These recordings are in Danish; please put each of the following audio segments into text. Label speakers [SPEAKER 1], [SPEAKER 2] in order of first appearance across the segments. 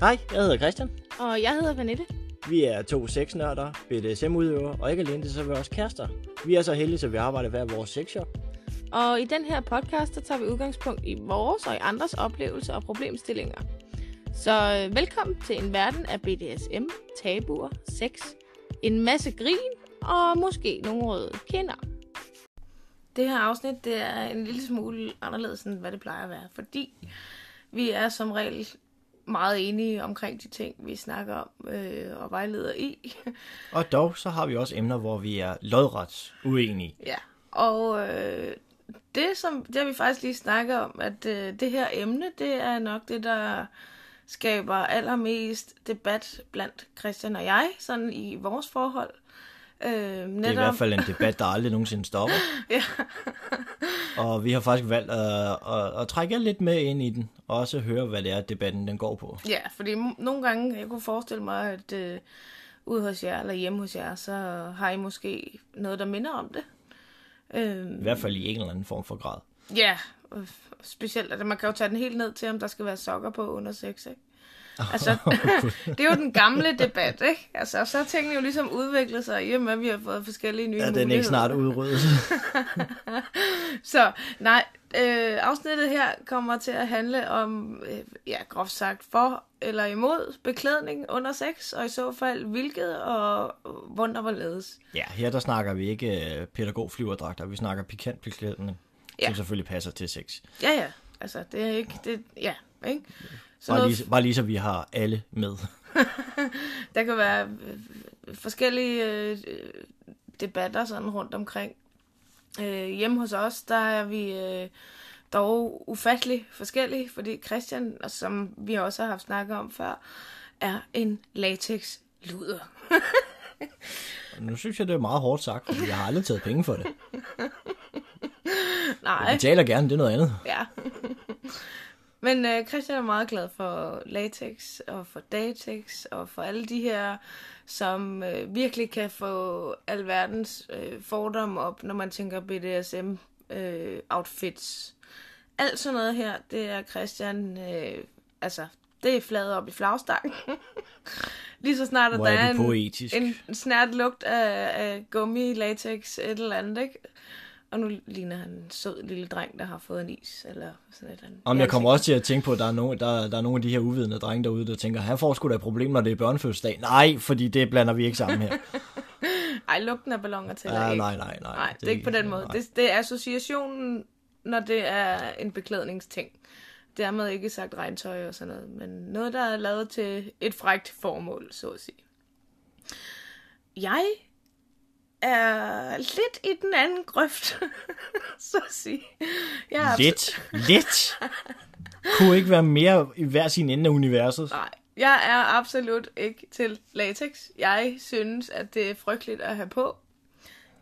[SPEAKER 1] Hej, jeg hedder Christian.
[SPEAKER 2] Og jeg hedder Vanette.
[SPEAKER 1] Vi er to sexnørder, BDSM-udøvere, og ikke alene det, så er vi også kærester. Vi er så heldige, at vi arbejder hver vores sexshop.
[SPEAKER 2] Og i den her podcast, der tager vi udgangspunkt i vores og i andres oplevelser og problemstillinger. Så øh, velkommen til en verden af BDSM, tabuer, sex, en masse grin og måske nogle røde kinder. Det her afsnit, det er en lille smule anderledes, end hvad det plejer at være, fordi vi er som regel meget enige omkring de ting, vi snakker om øh, og vejleder i.
[SPEAKER 1] Og dog, så har vi også emner, hvor vi er lodret uenige.
[SPEAKER 2] Ja, og øh, det, som, det har vi faktisk lige snakket om, at øh, det her emne, det er nok det, der skaber allermest debat blandt Christian og jeg, sådan i vores forhold. Øh, netop...
[SPEAKER 1] Det er i hvert fald en debat, der aldrig nogensinde stopper.
[SPEAKER 2] ja.
[SPEAKER 1] og vi har faktisk valgt at, at, at trække jer lidt med ind i den, og også høre, hvad det er, debatten den går på.
[SPEAKER 2] Ja, fordi nogle gange, jeg kunne forestille mig, at øh, ude hos jer, eller hjemme hos jer, så har I måske noget, der minder om det.
[SPEAKER 1] Øh, I hvert fald i en eller anden form for grad.
[SPEAKER 2] Ja, specielt, at man kan jo tage den helt ned til, om der skal være sokker på under sex, ikke? Altså, det er jo den gamle debat, ikke? Altså, så har tingene jo ligesom udviklet sig, i og med, at vi har fået forskellige nye
[SPEAKER 1] Ja,
[SPEAKER 2] den
[SPEAKER 1] er ikke snart udryddet.
[SPEAKER 2] så, nej, øh, afsnittet her kommer til at handle om, øh, ja, groft sagt, for eller imod beklædning under sex, og i så fald hvilket og hvordan og hvorledes.
[SPEAKER 1] Ja, her der snakker vi ikke øh, pædagogflyverdragter, vi snakker pikant beklædning, ja. som selvfølgelig passer til sex.
[SPEAKER 2] Ja, ja, altså det er ikke, det, ja, ikke?
[SPEAKER 1] Så bare, lige, bare lige så vi har alle med.
[SPEAKER 2] der kan være øh, forskellige øh, debatter sådan rundt omkring. Øh, hjemme hos os, der er vi øh, dog ufattelig forskellige, fordi Christian, som vi også har haft snakket om før, er en latex luder.
[SPEAKER 1] nu synes jeg, det er meget hårdt sagt, fordi jeg har aldrig taget penge for det.
[SPEAKER 2] Nej.
[SPEAKER 1] Jeg betaler gerne, det er noget andet.
[SPEAKER 2] Ja. Men øh, Christian er meget glad for latex og for datex og for alle de her, som øh, virkelig kan få alverdens øh, fordomme op, når man tænker BDSM øh, outfits. Alt sådan noget her, det er Christian, øh, altså, det er fladet op i flagstangen. Lige så snart, at der er en, en snært lugt af, af gummi, latex, et eller andet, ikke? Og nu ligner han en sød lille dreng, der har fået en is, eller sådan et eller andet.
[SPEAKER 1] Om jeg kommer også til at tænke på, at der er, nogle, der, der er nogle af de her uvidende drenge derude, der tænker, han får sgu da et problem, når det er børnefødselsdag. Nej, fordi det blander vi ikke sammen her.
[SPEAKER 2] Ej, lugten af ballonger til
[SPEAKER 1] ja, ikke. Nej, nej, nej.
[SPEAKER 2] Nej, det, det er ikke på den måde. Det, det er associationen, når det er en beklædningsting. Det er med ikke sagt regntøj og sådan noget, men noget, der er lavet til et frægt formål, så at sige. Jeg er lidt i den anden grøft, så at sige.
[SPEAKER 1] Jeg lidt? lidt? Kunne ikke være mere i hver sin ende af universet?
[SPEAKER 2] Nej, jeg er absolut ikke til latex. Jeg synes, at det er frygteligt at have på.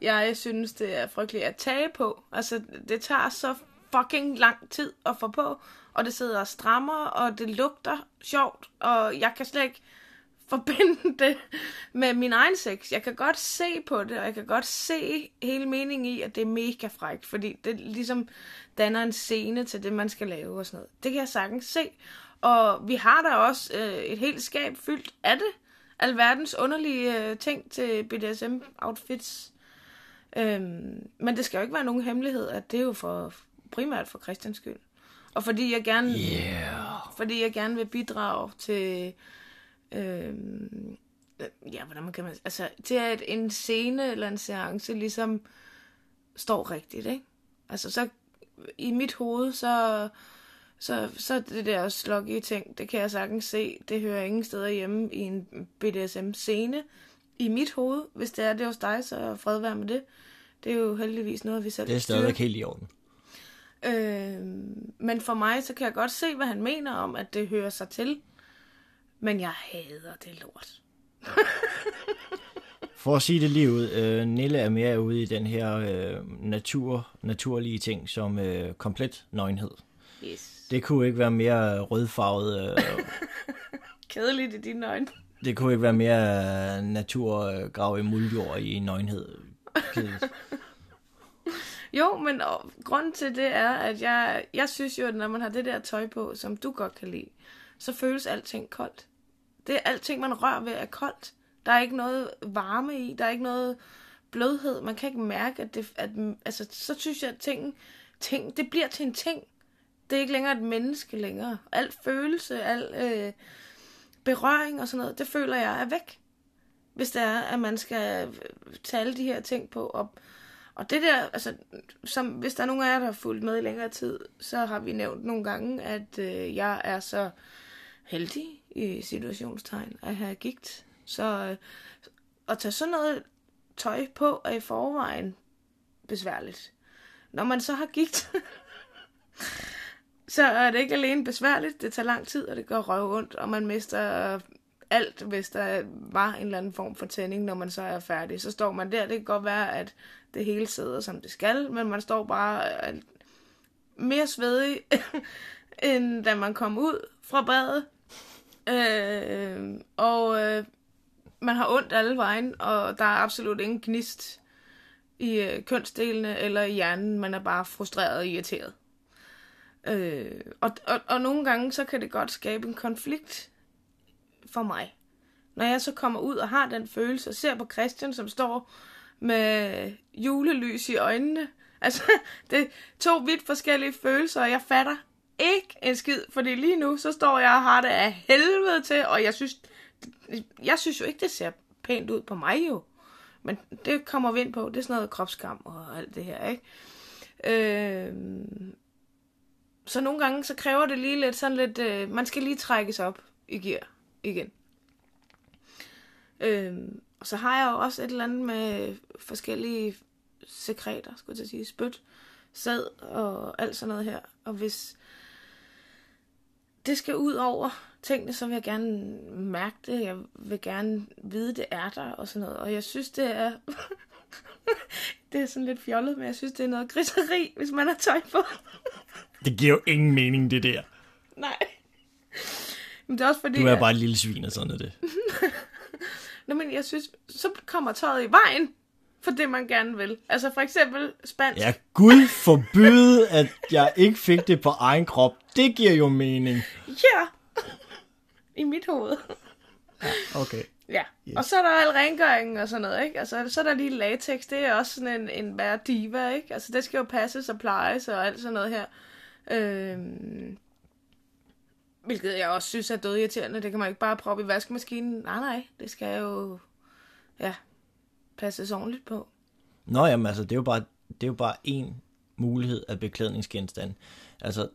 [SPEAKER 2] Jeg synes, det er frygteligt at tage på. Altså, det tager så fucking lang tid at få på, og det sidder og strammer, og det lugter sjovt, og jeg kan slet ikke forbinde det med min egen sex. Jeg kan godt se på det, og jeg kan godt se hele meningen i, at det er mega frækt, fordi det ligesom danner en scene til det, man skal lave og sådan noget. Det kan jeg sagtens se. Og vi har da også øh, et helt skab fyldt af det. Alverdens underlige øh, ting til BDSM-outfits. Øhm, men det skal jo ikke være nogen hemmelighed, at det er jo for, primært for Christians skyld. Og fordi jeg gerne,
[SPEAKER 1] yeah.
[SPEAKER 2] fordi jeg gerne vil bidrage til øh, ja, hvordan kan man, altså til at en scene eller en seance ligesom står rigtigt, ikke? Altså så i mit hoved, så, så, så det der sloggy ting, det kan jeg sagtens se, det hører ingen steder hjemme i en BDSM-scene. I mit hoved, hvis det er det hos dig, så fred være med det. Det er jo heldigvis noget, vi selv
[SPEAKER 1] Det er stadigvæk helt i orden.
[SPEAKER 2] Øh, men for mig, så kan jeg godt se, hvad han mener om, at det hører sig til. Men jeg hader det lort.
[SPEAKER 1] For at sige det lige ud, øh, Nille er mere ude i den her øh, natur, naturlige ting som øh, komplet nøgenhed.
[SPEAKER 2] Yes.
[SPEAKER 1] Det kunne ikke være mere rødfarvet. Øh,
[SPEAKER 2] Kedeligt i dine øjne.
[SPEAKER 1] Det kunne ikke være mere naturgrav i muldjord i nøgenhed.
[SPEAKER 2] jo, men og, grunden til det er, at jeg, jeg synes jo, at når man har det der tøj på, som du godt kan lide, så føles alting koldt. Det er alting, man rører ved, er koldt. Der er ikke noget varme i, der er ikke noget blødhed. Man kan ikke mærke, at det... At, altså, så synes jeg, at ting, ting, det bliver til en ting. Det er ikke længere et menneske længere. Al følelse, al øh, berøring og sådan noget, det føler jeg er væk. Hvis det er, at man skal tage alle de her ting på. Og, og det der, altså, som, hvis der er nogen af jer, der har fulgt med i længere tid, så har vi nævnt nogle gange, at øh, jeg er så heldig i situationstegn at have gigt. Så øh, at tage sådan noget tøj på er i forvejen besværligt. Når man så har gigt, så er det ikke alene besværligt, det tager lang tid, og det går røv ondt, og man mister alt, hvis der var en eller anden form for tænding, når man så er færdig. Så står man der, det kan godt være, at det hele sidder, som det skal, men man står bare øh, mere svedig, end da man kom ud fra badet. Øh, og øh, man har ondt alle vejen, og der er absolut ingen gnist i øh, kønsdelene eller i hjernen. Man er bare frustreret og irriteret. Øh, og, og, og nogle gange, så kan det godt skabe en konflikt for mig. Når jeg så kommer ud og har den følelse, og ser på Christian, som står med julelys i øjnene. Altså, det er to vidt forskellige følelser, og jeg fatter ikke en skid, fordi lige nu, så står jeg og har det af helvede til, og jeg synes, jeg synes jo ikke, det ser pænt ud på mig jo. Men det kommer vi ind på. Det er sådan noget kropskam og alt det her, ikke? Øh, så nogle gange, så kræver det lige lidt sådan lidt, øh, man skal lige trækkes op i gear igen. Øh, og så har jeg jo også et eller andet med forskellige sekreter, skulle jeg sige, spyt, sæd og alt sådan noget her. Og hvis det skal ud over tingene, så vil jeg gerne mærke det. Jeg vil gerne vide, det er der og sådan noget. Og jeg synes, det er... det er sådan lidt fjollet, men jeg synes, det er noget griseri, hvis man har tøj på.
[SPEAKER 1] det giver jo ingen mening, det der.
[SPEAKER 2] Nej. Men det er også fordi...
[SPEAKER 1] Du er bare et lille svin og sådan er det.
[SPEAKER 2] Nå, men jeg synes, så kommer tøjet i vejen for det, man gerne vil. Altså for eksempel spansk.
[SPEAKER 1] Ja, Gud forbyde, at jeg ikke fik det på egen krop. Det giver jo mening.
[SPEAKER 2] Ja, i mit hoved.
[SPEAKER 1] Ja, okay.
[SPEAKER 2] Ja, yes. og så er der al rengøringen og sådan noget, ikke? Altså, så er der lige latex, det er også sådan en, en værre diva, ikke? Altså, det skal jo passes og plejes og alt sådan noget her. Øhm, hvilket jeg også synes er dødirriterende. Det kan man ikke bare proppe i vaskemaskinen. Nej, nej, det skal jo, ja, passes ordentligt på.
[SPEAKER 1] Nå, jamen altså, det er jo bare, det er jo bare en mulighed af beklædningsgenstand. Altså,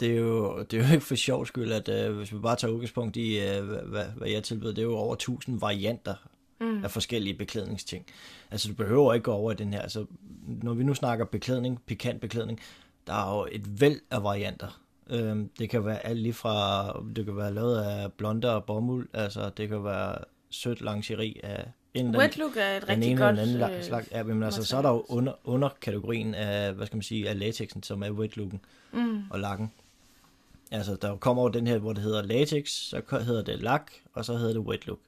[SPEAKER 1] det er jo, det er jo ikke for sjov skyld, at uh, hvis vi bare tager udgangspunkt i, uh, hvad, hvad jeg tilbyder, det er jo over 1000 varianter mm. af forskellige beklædningsting. Altså, du behøver ikke gå over i den her. Altså, når vi nu snakker beklædning, pikant beklædning, der er jo et væld af varianter. Øhm, det kan være alt lige fra, det kan være lavet af blonder og bomuld, altså det kan være sødt lingerie af
[SPEAKER 2] en Wet look er et rigtig ene godt anden
[SPEAKER 1] øh, slags. Ja, men altså, så er der jo under, under kategorien af, hvad skal man sige, af latexen, som er wet looken mm. og lakken. Altså, der kommer over den her, hvor det hedder latex, så hedder det lak, og så hedder det wet look.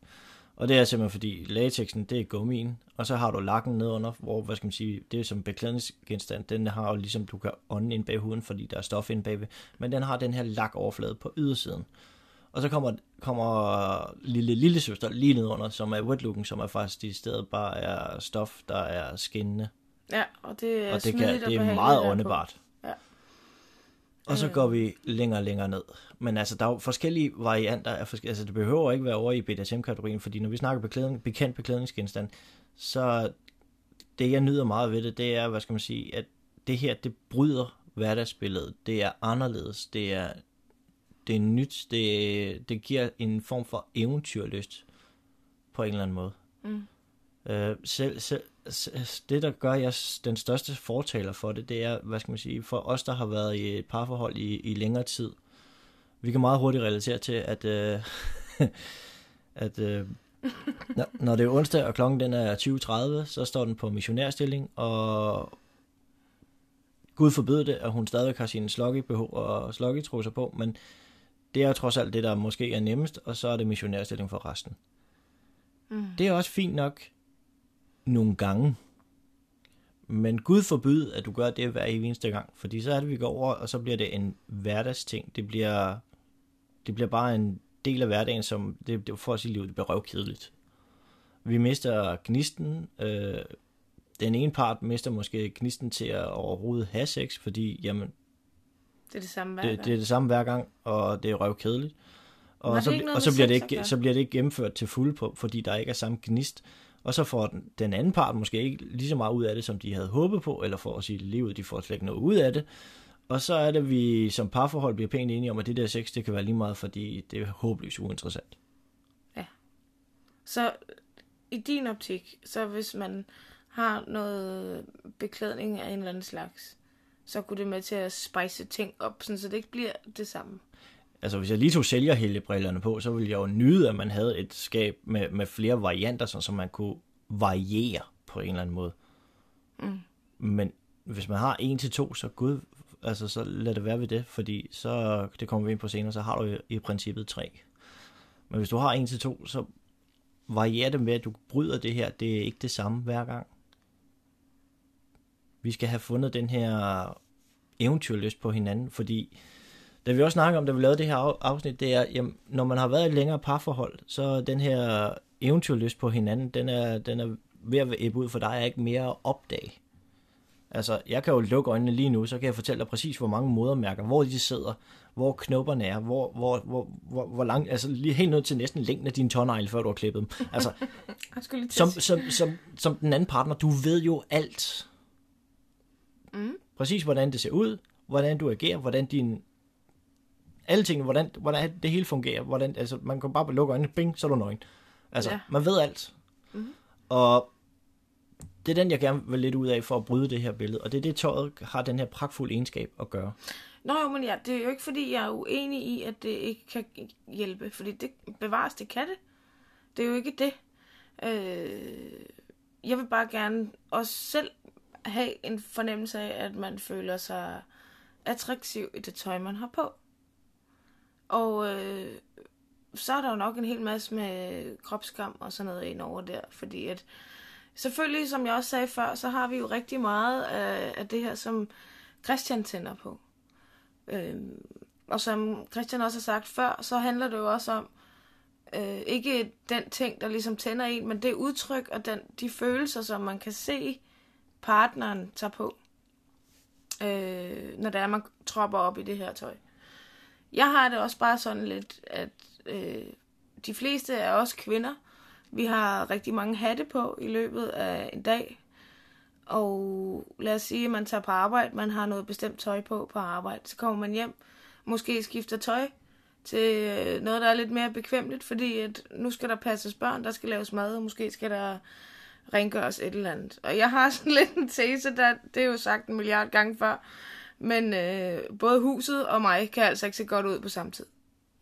[SPEAKER 1] Og det er simpelthen fordi latexen, det er gummien, og så har du lakken nedunder, hvor, hvad skal man sige, det er som beklædningsgenstand, den har jo ligesom, du kan ånde ind bag huden, fordi der er stof ind bagved, men den har den her lakoverflade på ydersiden. Og så kommer, kommer lille lille søster lige nedunder, som er wetlooken, som er faktisk i stedet bare er stof, der er skinnende.
[SPEAKER 2] Ja, og det er,
[SPEAKER 1] og det, kan, det er meget åndebart. Ja. Og så går vi længere og længere ned. Men altså, der er jo forskellige varianter. Af forskellige, altså, det behøver ikke være over i BDSM-kategorien, fordi når vi snakker beklædning, bekendt beklædningsgenstand, så det, jeg nyder meget ved det, det er, hvad skal man sige, at det her, det bryder hverdagsbilledet. Det er anderledes. Det er det er nyt, det, det giver en form for eventyrlyst på en eller anden måde. Mm. Øh, selv, selv, det, der gør jeg den største fortaler for det, det er, hvad skal man sige, for os, der har været i et parforhold i, i længere tid, vi kan meget hurtigt relatere til, at, øh, at øh, når, når det er onsdag, og klokken den er 20.30, så står den på missionærstilling, og Gud forbyde det, at hun stadig har sine sloggy og sloggy på, men det er jo trods alt det, der måske er nemmest, og så er det missionærstilling for resten. Mm. Det er også fint nok nogle gange. Men Gud forbyd, at du gør det hver eneste gang, fordi så er det, vi går over, og så bliver det en hverdagsting. Det bliver det bliver bare en del af hverdagen, som det, det for at sige livet, det bliver røvkedeligt. Vi mister gnisten. Øh, den ene part mister måske gnisten til at overhovedet have sex, fordi jamen,
[SPEAKER 2] Det er det samme hver
[SPEAKER 1] det,
[SPEAKER 2] gang.
[SPEAKER 1] det er det samme hver gang, og det er røvkedeligt. Og,
[SPEAKER 2] det
[SPEAKER 1] så,
[SPEAKER 2] ikke
[SPEAKER 1] og så, bliver det
[SPEAKER 2] at
[SPEAKER 1] ikke, så bliver det ikke gennemført til fuld på, fordi der ikke er samme gnist. Og så får den, den anden part måske ikke lige så meget ud af det, som de havde håbet på, eller for at sige livet, de får slet ikke noget ud af det. Og så er det, vi som parforhold bliver pænt enige om, at det der sex, det kan være lige meget, fordi det er håbløst uinteressant.
[SPEAKER 2] Så i din optik, så hvis man har noget beklædning af en eller anden slags, så kunne det med til at spice ting op, sådan, så det ikke bliver det samme.
[SPEAKER 1] Altså, hvis jeg lige tog sælgerhælgebrillerne på, så ville jeg jo nyde, at man havde et skab med, med flere varianter, sådan, så man kunne variere på en eller anden måde.
[SPEAKER 2] Mm.
[SPEAKER 1] Men hvis man har en til to, så gud, altså så lad det være ved det, fordi så, det kommer vi ind på senere, så har du i, i princippet tre. Men hvis du har en til to, så varierer det med, at du bryder det her. Det er ikke det samme hver gang. Vi skal have fundet den her eventyrlyst på hinanden, fordi da vi også snakker om, da vi lavede det her af- afsnit, det er, jamen, når man har været i et længere parforhold, så den her eventyrlyst på hinanden, den er, den er ved at æbbe ud, for der er ikke mere at opdage. Altså, jeg kan jo lukke øjnene lige nu, så kan jeg fortælle dig præcis, hvor mange modermærker, hvor de sidder, hvor knopperne er, hvor, hvor, hvor, hvor, hvor langt, altså lige helt ned til næsten længden af dine tånegle, før du har klippet dem. Altså, som, som, som, som den anden partner, du ved jo alt.
[SPEAKER 2] Mm.
[SPEAKER 1] Præcis, hvordan det ser ud, hvordan du agerer, hvordan din... Alle tingene, hvordan, hvordan det hele fungerer. Hvordan, altså, man kan bare lukke øjnene, bing, så er du nøgen. Altså,
[SPEAKER 2] Ja.
[SPEAKER 1] man ved alt.
[SPEAKER 2] Mhm.
[SPEAKER 1] Og det er den, jeg gerne vil lidt ud af for at bryde det her billede. Og det er det, tøjet har den her pragtfulde egenskab at gøre.
[SPEAKER 2] Nå jo, men ja, det er jo ikke fordi, jeg er uenig i, at det ikke kan hjælpe, fordi det bevares, det kan det. Det er jo ikke det. Øh, jeg vil bare gerne også selv have en fornemmelse af, at man føler sig attraktiv i det tøj, man har på. Og øh, så er der jo nok en hel masse med kropskam og sådan noget ind over der, fordi at selvfølgelig, som jeg også sagde før, så har vi jo rigtig meget af, af det her, som Christian tænder på. Øhm, og som Christian også har sagt før, så handler det jo også om, øh, ikke den ting, der ligesom tænder en, men det udtryk og den, de følelser, som man kan se partneren tager på, øh, når det er, man tropper op i det her tøj. Jeg har det også bare sådan lidt, at øh, de fleste er også kvinder. Vi har rigtig mange hatte på i løbet af en dag. Og lad os sige, at man tager på arbejde, man har noget bestemt tøj på på arbejde. Så kommer man hjem, måske skifter tøj til øh, noget, der er lidt mere bekvemmeligt, fordi at nu skal der passes børn, der skal laves mad, og måske skal der rengøres et eller andet. Og jeg har sådan lidt en tese, der, det er jo sagt en milliard gange før, men øh, både huset og mig kan altså ikke se godt ud på samme tid.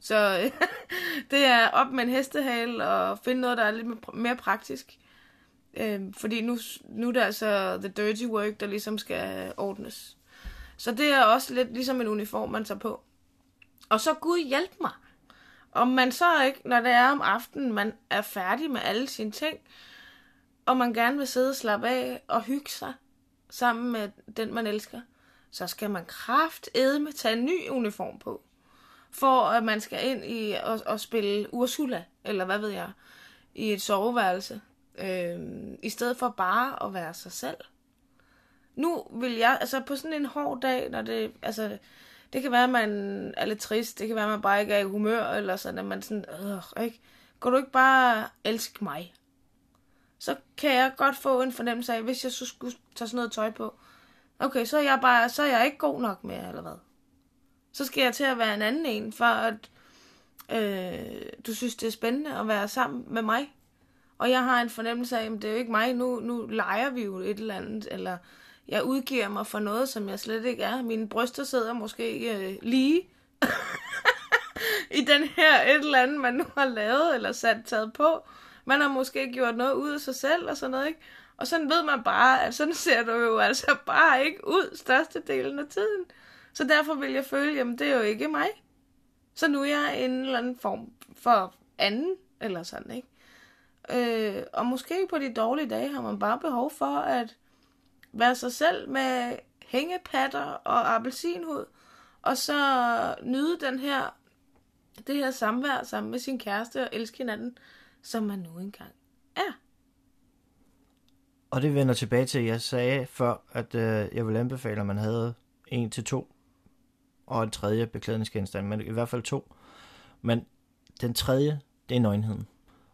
[SPEAKER 2] Så øh, det er op med en hestehale og finde noget, der er lidt mere praktisk. Øh, fordi nu, nu er det altså the dirty work, der ligesom skal ordnes. Så det er også lidt ligesom en uniform, man tager på. Og så Gud hjælp mig. Om man så ikke, når det er om aftenen, man er færdig med alle sine ting, og man gerne vil sidde og slappe af og hygge sig sammen med den, man elsker, så skal man kraftedme tage en ny uniform på. For at man skal ind i og, og spille Ursula, eller hvad ved jeg, i et soveværelse. Øh, I stedet for bare at være sig selv. Nu vil jeg, altså på sådan en hård dag, når det, altså, det kan være, at man er lidt trist, det kan være, at man bare ikke er i humør, eller sådan, at man sådan, øh, ikke? Kan du ikke bare elske mig? Så kan jeg godt få en fornemmelse af, hvis jeg så skulle tage sådan noget tøj på, okay, så er jeg bare, så er jeg ikke god nok mere, eller hvad? Så skal jeg til at være en anden en, for at øh, du synes, det er spændende at være sammen med mig. Og jeg har en fornemmelse af, at det er jo ikke mig, nu, nu leger vi jo et eller andet, eller jeg udgiver mig for noget, som jeg slet ikke er. Mine bryster sidder måske øh, lige i den her et eller andet, man nu har lavet, eller sat taget på. Man har måske gjort noget ud af sig selv, og sådan noget, ikke? Og sådan ved man bare, at sådan ser du jo altså bare ikke ud størstedelen af tiden. Så derfor vil jeg føle, jamen det er jo ikke mig. Så nu er jeg en eller anden form for anden, eller sådan, ikke? Øh, og måske på de dårlige dage har man bare behov for at være sig selv med hængepatter og appelsinhud, og så nyde den her det her samvær sammen med sin kæreste og elske hinanden, som man nu engang er.
[SPEAKER 1] Og det vender tilbage til, at jeg sagde før, at øh, jeg vil anbefale, at man havde en til to, og en tredje beklædningsgenstand, men i hvert fald to. Men den tredje, det er nøgenheden.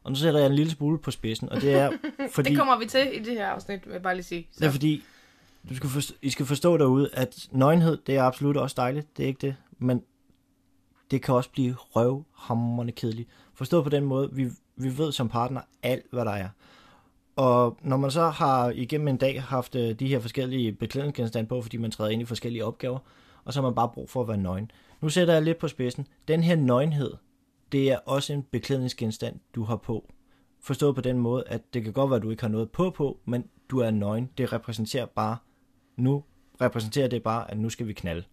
[SPEAKER 1] Og nu sætter jeg en lille smule på spidsen, og det er fordi...
[SPEAKER 2] det kommer vi til i det her afsnit, vil jeg bare lige sige. Så.
[SPEAKER 1] Det er fordi, du skal forstå, I skal forstå derude, at nøgenhed, det er absolut også dejligt, det er ikke det, men det kan også blive røvhammerende kedeligt. Forstået på den måde, vi, vi ved som partner alt, hvad der er. Og når man så har igennem en dag haft øh, de her forskellige beklædningsgenstande på, fordi man træder ind i forskellige opgaver, og så har man bare brug for at være nøgen. Nu sætter jeg lidt på spidsen. Den her nøgenhed, det er også en beklædningsgenstand, du har på. Forstået på den måde, at det kan godt være, at du ikke har noget på på, men du er nøgen. Det repræsenterer bare, nu repræsenterer det bare, at nu skal vi knalde.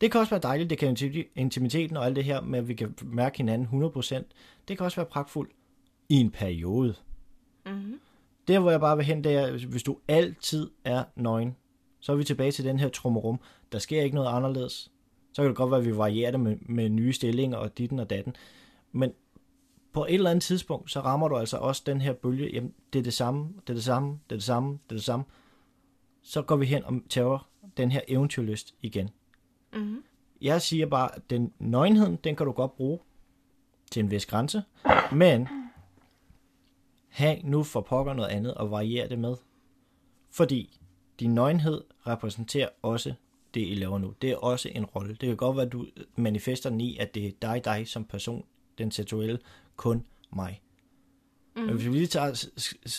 [SPEAKER 1] Det kan også være dejligt, det kan intimiteten og alt det her med, at vi kan mærke hinanden 100%. Det kan også være pragtfuldt i en periode. Mm-hmm. Der, hvor jeg bare vil hen, det er, hvis du altid er nøgen, så er vi tilbage til den her trummerum. Der sker ikke noget anderledes. Så kan det godt være, at vi varierer det med, med nye stillinger og ditten og datten. Men på et eller andet tidspunkt, så rammer du altså også den her bølge. Jamen, det er det samme, det er det samme, det er det samme, det er det samme. Så går vi hen og tager den her eventyrlyst igen. Mm-hmm. Jeg siger bare, at den nøgenheden, den kan du godt bruge til en vis grænse, men have nu for pokker noget andet og variere det med. Fordi din nøgenhed repræsenterer også det, I laver nu. Det er også en rolle. Det kan godt være, at du manifesterer den i, at det er dig, dig som person, den seksuelle, kun mig. Mm. Men hvis vi lige, tager,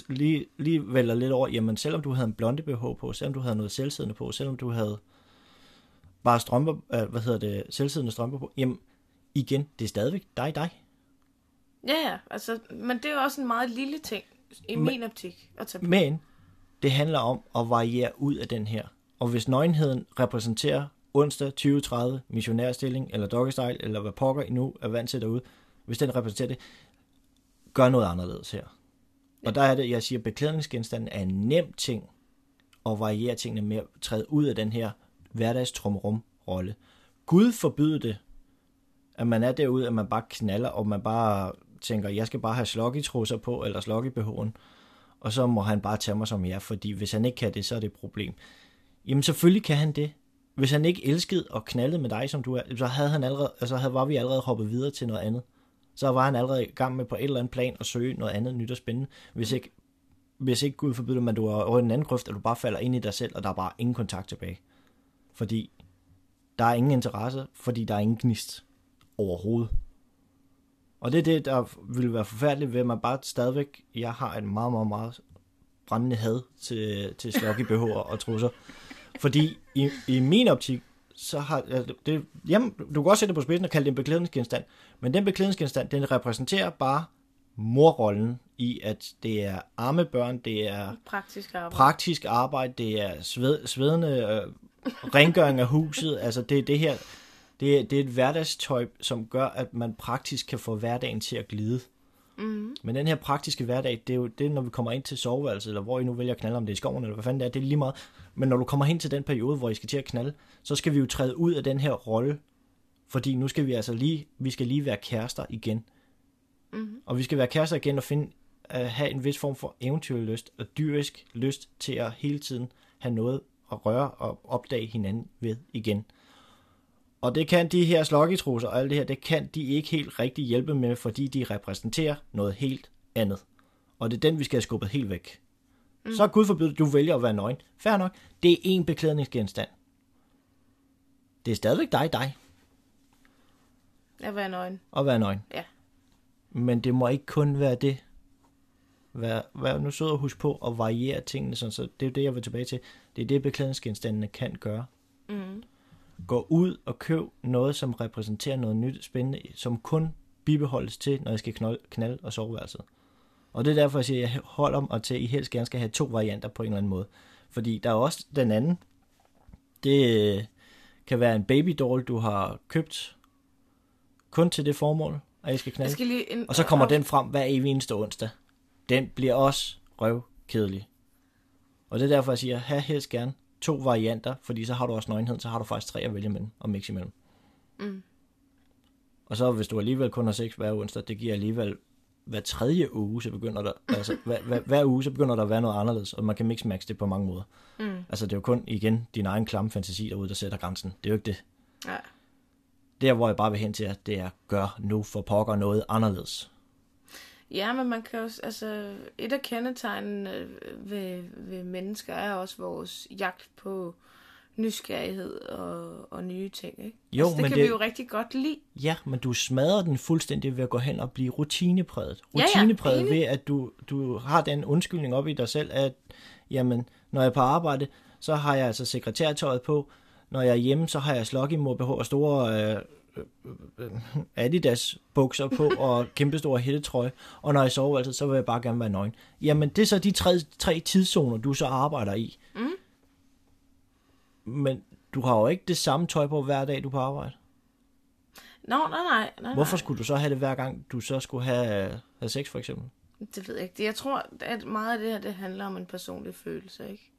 [SPEAKER 1] lige, lige vælger lidt over, jamen selvom du havde en blonde BH på, selvom du havde noget selvsiddende på, selvom du havde bare strømper, øh, hvad hedder det, selvsiddende strømper på, jamen igen, det er stadigvæk dig, dig.
[SPEAKER 2] Ja, ja, altså, men det er jo også en meget lille ting i men, min optik at tage på.
[SPEAKER 1] Men det handler om at variere ud af den her. Og hvis nøgenheden repræsenterer onsdag 2030 missionærstilling, eller doggystyle, eller hvad pokker I nu er vant til derude, hvis den repræsenterer det, gør noget anderledes her. Ja. Og der er det, jeg siger, beklædningsgenstanden er en nem ting at variere tingene med at træde ud af den her hverdagstrumrum rolle. Gud forbyde det, at man er derude, at man bare knaller, og man bare tænker, jeg skal bare have sloggy-trusser på, eller sloggy-behoven, og så må han bare tage mig som jeg, fordi hvis han ikke kan det, så er det et problem. Jamen selvfølgelig kan han det. Hvis han ikke elskede og knaldede med dig, som du er, så havde han allerede, altså havde, var vi allerede hoppet videre til noget andet. Så var han allerede i gang med på et eller andet plan at søge noget andet nyt og spændende. Hvis ikke, hvis ikke Gud forbyder, at du er over en anden grøft, at du bare falder ind i dig selv, og der er bare ingen kontakt tilbage. Fordi der er ingen interesse, fordi der er ingen gnist overhovedet. Og det er det, der vil være forfærdeligt ved, at man bare stadigvæk, jeg har en meget, meget, meget brændende had til, til sloggy BH'er og trusser. Fordi i, i min optik, så har det, jamen, du kan også sætte det på spidsen og kalde det en beklædningsgenstand, men den beklædningsgenstand, den repræsenterer bare morrollen i, at det er arme børn, det er
[SPEAKER 2] praktisk arbejde,
[SPEAKER 1] praktisk arbejde det er sved, svedende øh, rengøring af huset, altså det er det her, det er, det er et hverdagstøj, som gør, at man praktisk kan få hverdagen til at glide. Mm. Men den her praktiske hverdag, det er jo det, når vi kommer ind til soveværelset, eller hvor I nu vælger at knalde, om det er i skoven, eller hvad fanden det er, det er lige meget. Men når du kommer hen til den periode, hvor I skal til at knalde, så skal vi jo træde ud af den her rolle, fordi nu skal vi altså lige, vi skal lige være kærester igen. Mm. Og vi skal være kærester igen og finde, at have en vis form for eventyrlyst og dyrisk lyst til at hele tiden have noget at røre og opdage hinanden ved igen. Og det kan de her sloggitrusser og alt det her, det kan de ikke helt rigtig hjælpe med, fordi de repræsenterer noget helt andet. Og det er den, vi skal have skubbet helt væk. Mm. Så Gud forbyde, du vælger at være nøgen. Fair nok, det er en beklædningsgenstand. Det er stadigvæk dig, dig.
[SPEAKER 2] At være nøgen.
[SPEAKER 1] At være nøgen.
[SPEAKER 2] Ja.
[SPEAKER 1] Men det må ikke kun være det. Vær, vær nu sød og husk på at variere tingene, sådan, så det er det, jeg vil tilbage til. Det er det, beklædningsgenstandene kan gøre. Mm. Gå ud og køb noget, som repræsenterer noget nyt spændende, som kun bibeholdes til, når jeg skal knalde, knalde og soveværelset. Og det er derfor, jeg siger, at jeg holder om til, at I helst gerne skal have to varianter på en eller anden måde. Fordi der er også den anden. Det øh, kan være en babydoll, du har købt kun til det formål, at I skal knalde. Jeg skal lige en... Og så kommer den frem hver evig eneste onsdag. Den bliver også røvkedelig. Og det er derfor, jeg siger, have helst gerne to varianter, fordi så har du også nøgenhed, så har du faktisk tre at vælge mellem og mixe imellem. Mm. Og så hvis du alligevel kun har sex hver onsdag, det giver alligevel hver tredje uge, så begynder der, altså hver, hver, hver uge, så begynder der at være noget anderledes, og man kan mix max det på mange måder. Mm. Altså det er jo kun igen din egen klamme fantasi derude, der sætter grænsen. Det er jo ikke det.
[SPEAKER 2] Ja.
[SPEAKER 1] Der, hvor jeg bare vil hen til, at det er, gør nu for pokker noget anderledes.
[SPEAKER 2] Ja, men man kan jo, altså, et af kendetegnene øh, ved, ved mennesker er også vores jagt på nysgerrighed og, og nye ting, ikke?
[SPEAKER 1] Jo,
[SPEAKER 2] altså, det
[SPEAKER 1] men
[SPEAKER 2] kan
[SPEAKER 1] det-
[SPEAKER 2] vi jo rigtig godt lide.
[SPEAKER 1] Ja, men du smadrer den fuldstændig ved at gå hen og blive rutinepræget.
[SPEAKER 2] Ja, ja,
[SPEAKER 1] Rutinepræget
[SPEAKER 2] enig.
[SPEAKER 1] ved, at du, du har den undskyldning op i dig selv, at jamen, når jeg er på arbejde, så har jeg altså sekretærtøjet på. Når jeg er hjemme, så har jeg sloggy mod BH og store øh, Adidas bukser på og kæmpestore hættetrøje. Og når jeg sover altid, så vil jeg bare gerne være nøgen. Jamen, det er så de tre, tre tidszoner, du så arbejder i. Mm. Men du har jo ikke det samme tøj på hver dag, du er på arbejde.
[SPEAKER 2] Nå, nej, nej, nej.
[SPEAKER 1] Hvorfor skulle du så have det hver gang, du så skulle have, have sex, for eksempel?
[SPEAKER 2] Det ved jeg ikke. Jeg tror, at meget af det her, det handler om en personlig følelse, ikke?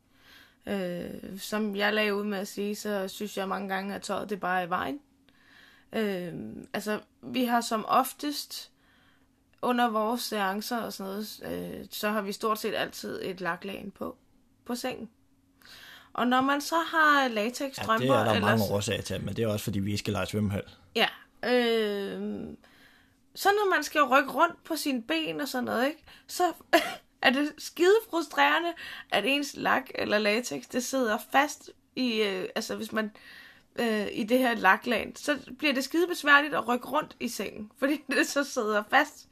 [SPEAKER 2] Øh, som jeg lagde ud med at sige, så synes jeg mange gange, at tøjet det bare er i vejen. Øh, altså, vi har som oftest under vores seancer og sådan noget, øh, så har vi stort set altid et laklagen på, på sengen. Og når man så har latex
[SPEAKER 1] Ja, det er der
[SPEAKER 2] eller
[SPEAKER 1] mange årsager til, men det er også fordi, vi skal lege svømmehal.
[SPEAKER 2] Ja. Øh, så når man skal rykke rundt på sine ben og sådan noget, ikke, så er det skide frustrerende, at ens lak eller latex, det sidder fast i, øh, altså hvis man, øh, i det her laklag, så bliver det skide besværligt at rykke rundt i sengen, fordi det så sidder fast.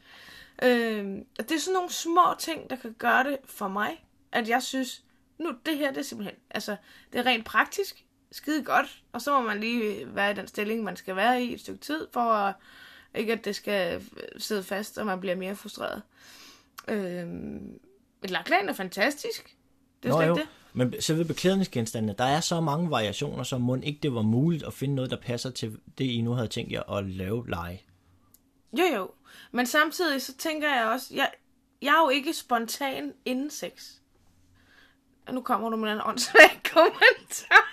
[SPEAKER 2] Øh, og det er sådan nogle små ting, der kan gøre det for mig, at jeg synes, nu det her, det er simpelthen, altså det er rent praktisk, skide godt, og så må man lige være i den stilling, man skal være i et stykke tid, for at, ikke at det skal sidde fast, og man bliver mere frustreret. Øhm, et lakland er fantastisk. Det er
[SPEAKER 1] Nå
[SPEAKER 2] slet ikke det.
[SPEAKER 1] Men selve beklædningsgenstandene, der er så mange variationer, så må ikke det var muligt at finde noget, der passer til det, I nu havde tænkt jer at lave lege.
[SPEAKER 2] Jo, jo. Men samtidig så tænker jeg også, jeg, jeg er jo ikke spontan inden sex. Nu kommer du med en åndssvag kommentar.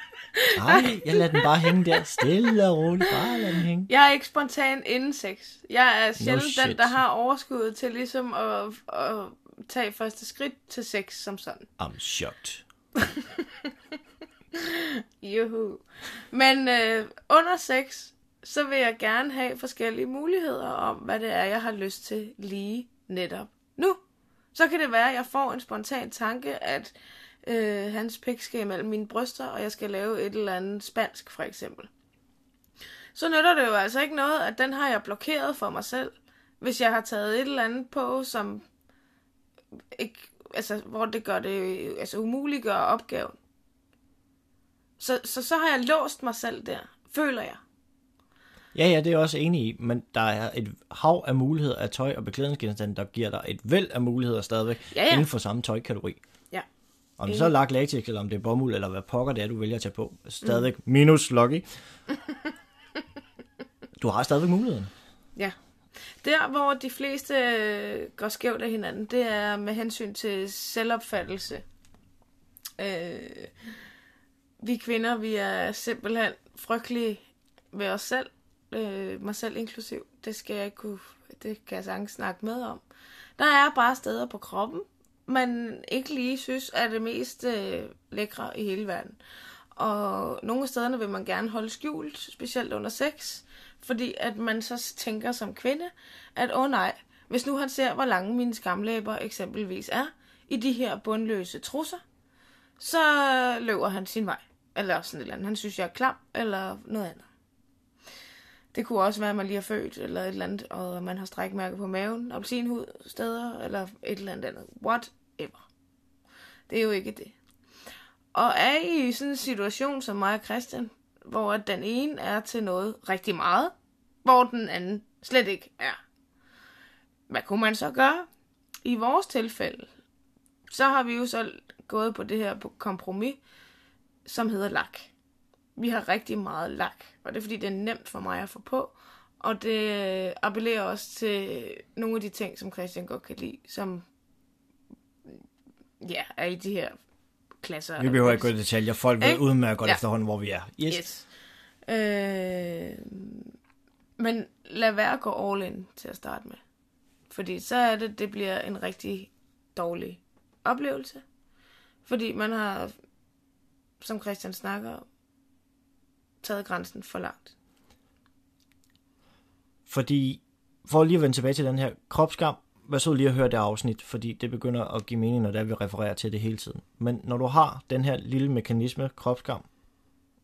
[SPEAKER 1] Nej, jeg lader den bare hænge der, stille og roligt, bare lad den hænge.
[SPEAKER 2] Jeg er ikke spontan inden sex. Jeg er sjældent
[SPEAKER 1] shit.
[SPEAKER 2] den, der har overskud til ligesom at, at tage første skridt til sex som sådan.
[SPEAKER 1] I'm shocked.
[SPEAKER 2] Juhu. Men øh, under sex, så vil jeg gerne have forskellige muligheder om, hvad det er, jeg har lyst til lige netop nu. Så kan det være, at jeg får en spontan tanke, at øh, hans pik skal imellem mine bryster, og jeg skal lave et eller andet spansk, for eksempel. Så nytter det jo altså ikke noget, at den har jeg blokeret for mig selv, hvis jeg har taget et eller andet på, som ikke, altså, hvor det gør det, altså umuliggør opgaven. Så, så, så har jeg låst mig selv der, føler jeg.
[SPEAKER 1] Ja, ja, det er jeg også enig i, men der er et hav af muligheder af tøj og beklædningsgenstande, der giver dig et væld af muligheder stadigvæk
[SPEAKER 2] Ja, ja.
[SPEAKER 1] inden for samme tøjkategori.
[SPEAKER 2] Ja.
[SPEAKER 1] Om det så er lagt latex, eller om det er bomuld, eller hvad pokker det er, du vælger at tage på. Stadigvæk mm. minus lucky. du har stadigvæk muligheden.
[SPEAKER 2] Ja. Der, hvor de fleste øh, går skævt af hinanden, det er med hensyn til selvopfattelse. Øh, vi kvinder, vi er simpelthen frygtelige ved os selv. Øh, mig selv inklusiv. Det skal jeg ikke kunne, det kan jeg sagtens snakke med om. Der er bare steder på kroppen, man ikke lige synes er det mest øh, lækre i hele verden. Og nogle af stederne vil man gerne holde skjult, specielt under sex, fordi at man så tænker som kvinde, at åh oh nej, hvis nu han ser, hvor lange mine skamlæber eksempelvis er, i de her bundløse trusser, så løber han sin vej. Eller sådan et eller andet. Han synes, jeg er klam, eller noget andet. Det kunne også være, at man lige er født, eller et eller andet, og man har strækmærker på maven, appelsinhud steder, eller et eller andet andet. Whatever. Det er jo ikke det. Og er I i sådan en situation som mig og Christian, hvor den ene er til noget rigtig meget, hvor den anden slet ikke er. Hvad kunne man så gøre? I vores tilfælde, så har vi jo så gået på det her kompromis, som hedder lak. Vi har rigtig meget lak, og det er fordi, det er nemt for mig at få på, og det appellerer også til nogle af de ting, som Christian godt kan lide, som ja, er i de her klasser.
[SPEAKER 1] Vi behøver ikke gå i detaljer. Folk ved
[SPEAKER 2] Ikke?
[SPEAKER 1] udmærket godt
[SPEAKER 2] Ja.
[SPEAKER 1] efterhånden, hvor vi er. Yes.
[SPEAKER 2] Yes. Øh, men lad være at gå all in til at starte med. Fordi så er det, det bliver en rigtig dårlig oplevelse. Fordi man har, som Christian snakker om, taget grænsen for langt.
[SPEAKER 1] Fordi, for lige at vende tilbage til den her kropskam, vær så lige at høre det afsnit, fordi det begynder at give mening, når det er, vi refererer til det hele tiden. Men når du har den her lille mekanisme, kropskam,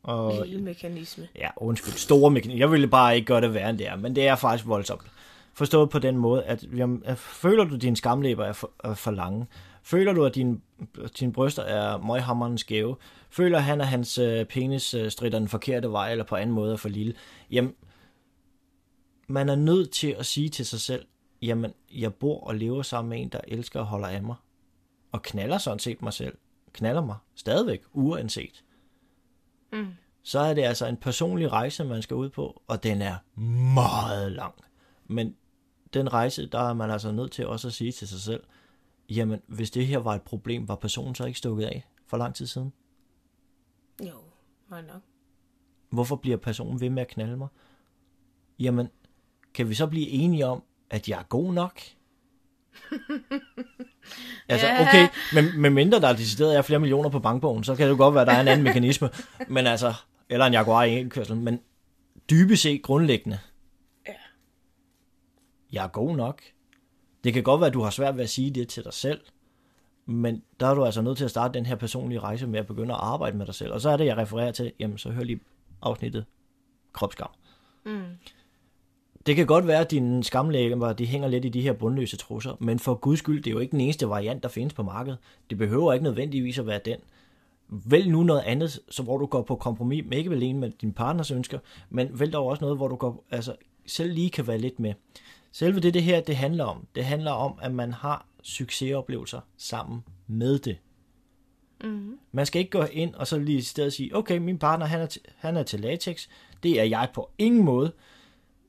[SPEAKER 2] og, lille mekanisme.
[SPEAKER 1] Ja, undskyld, store mekanisme. Jeg ville bare ikke gøre det værre end det er, men det er faktisk voldsomt. Forstået på den måde, at, at føler du, at dine skamlæber er for, er for lange? Føler du, at din, dine bryster er møghammerende skæve? Føler han, at hans øh, penis øh, strider den forkerte vej, eller på anden måde er for lille? Jamen, man er nødt til at sige til sig selv, jamen, jeg bor og lever sammen med en, der elsker og holder af mig. Og knaller sådan set mig selv. Knaller mig stadigvæk, uanset. Mm. Så er det altså en personlig rejse, man skal ud på, og den er meget lang. Men den rejse, der er man altså nødt til også at sige til sig selv, jamen, hvis det her var et problem, var personen så ikke stukket af for lang tid siden?
[SPEAKER 2] Jo, var nok.
[SPEAKER 1] Hvorfor bliver personen ved med at knalde mig? Jamen, kan vi så blive enige om, at jeg er god nok? altså, ja. okay, men, med mindre der er decideret er flere millioner på bankbogen, så kan det jo godt være, at der er en anden mekanisme. Men altså, eller en Jaguar i kørsel, men dybest set grundlæggende. Ja. Jeg er god nok. Det kan godt være, at du har svært ved at sige det til dig selv, men der er du altså nødt til at starte den her personlige rejse med at begynde at arbejde med dig selv. Og så er det, jeg refererer til, jamen så hør lige afsnittet kropskam. Mm. Det kan godt være, at dine skamlægger de hænger lidt i de her bundløse trusser, men for guds skyld, det er jo ikke den eneste variant, der findes på markedet. Det behøver ikke nødvendigvis at være den. Vælg nu noget andet, så hvor du går på kompromis med ikke alene med din partners ønsker, men vælg dog også noget, hvor du går, altså, selv lige kan være lidt med. Selve det, det her det handler om, det handler om, at man har succesoplevelser sammen med det. Mm. Man skal ikke gå ind og så lige i stedet sige, okay, min partner han er, til, han er til latex, det er jeg på ingen måde,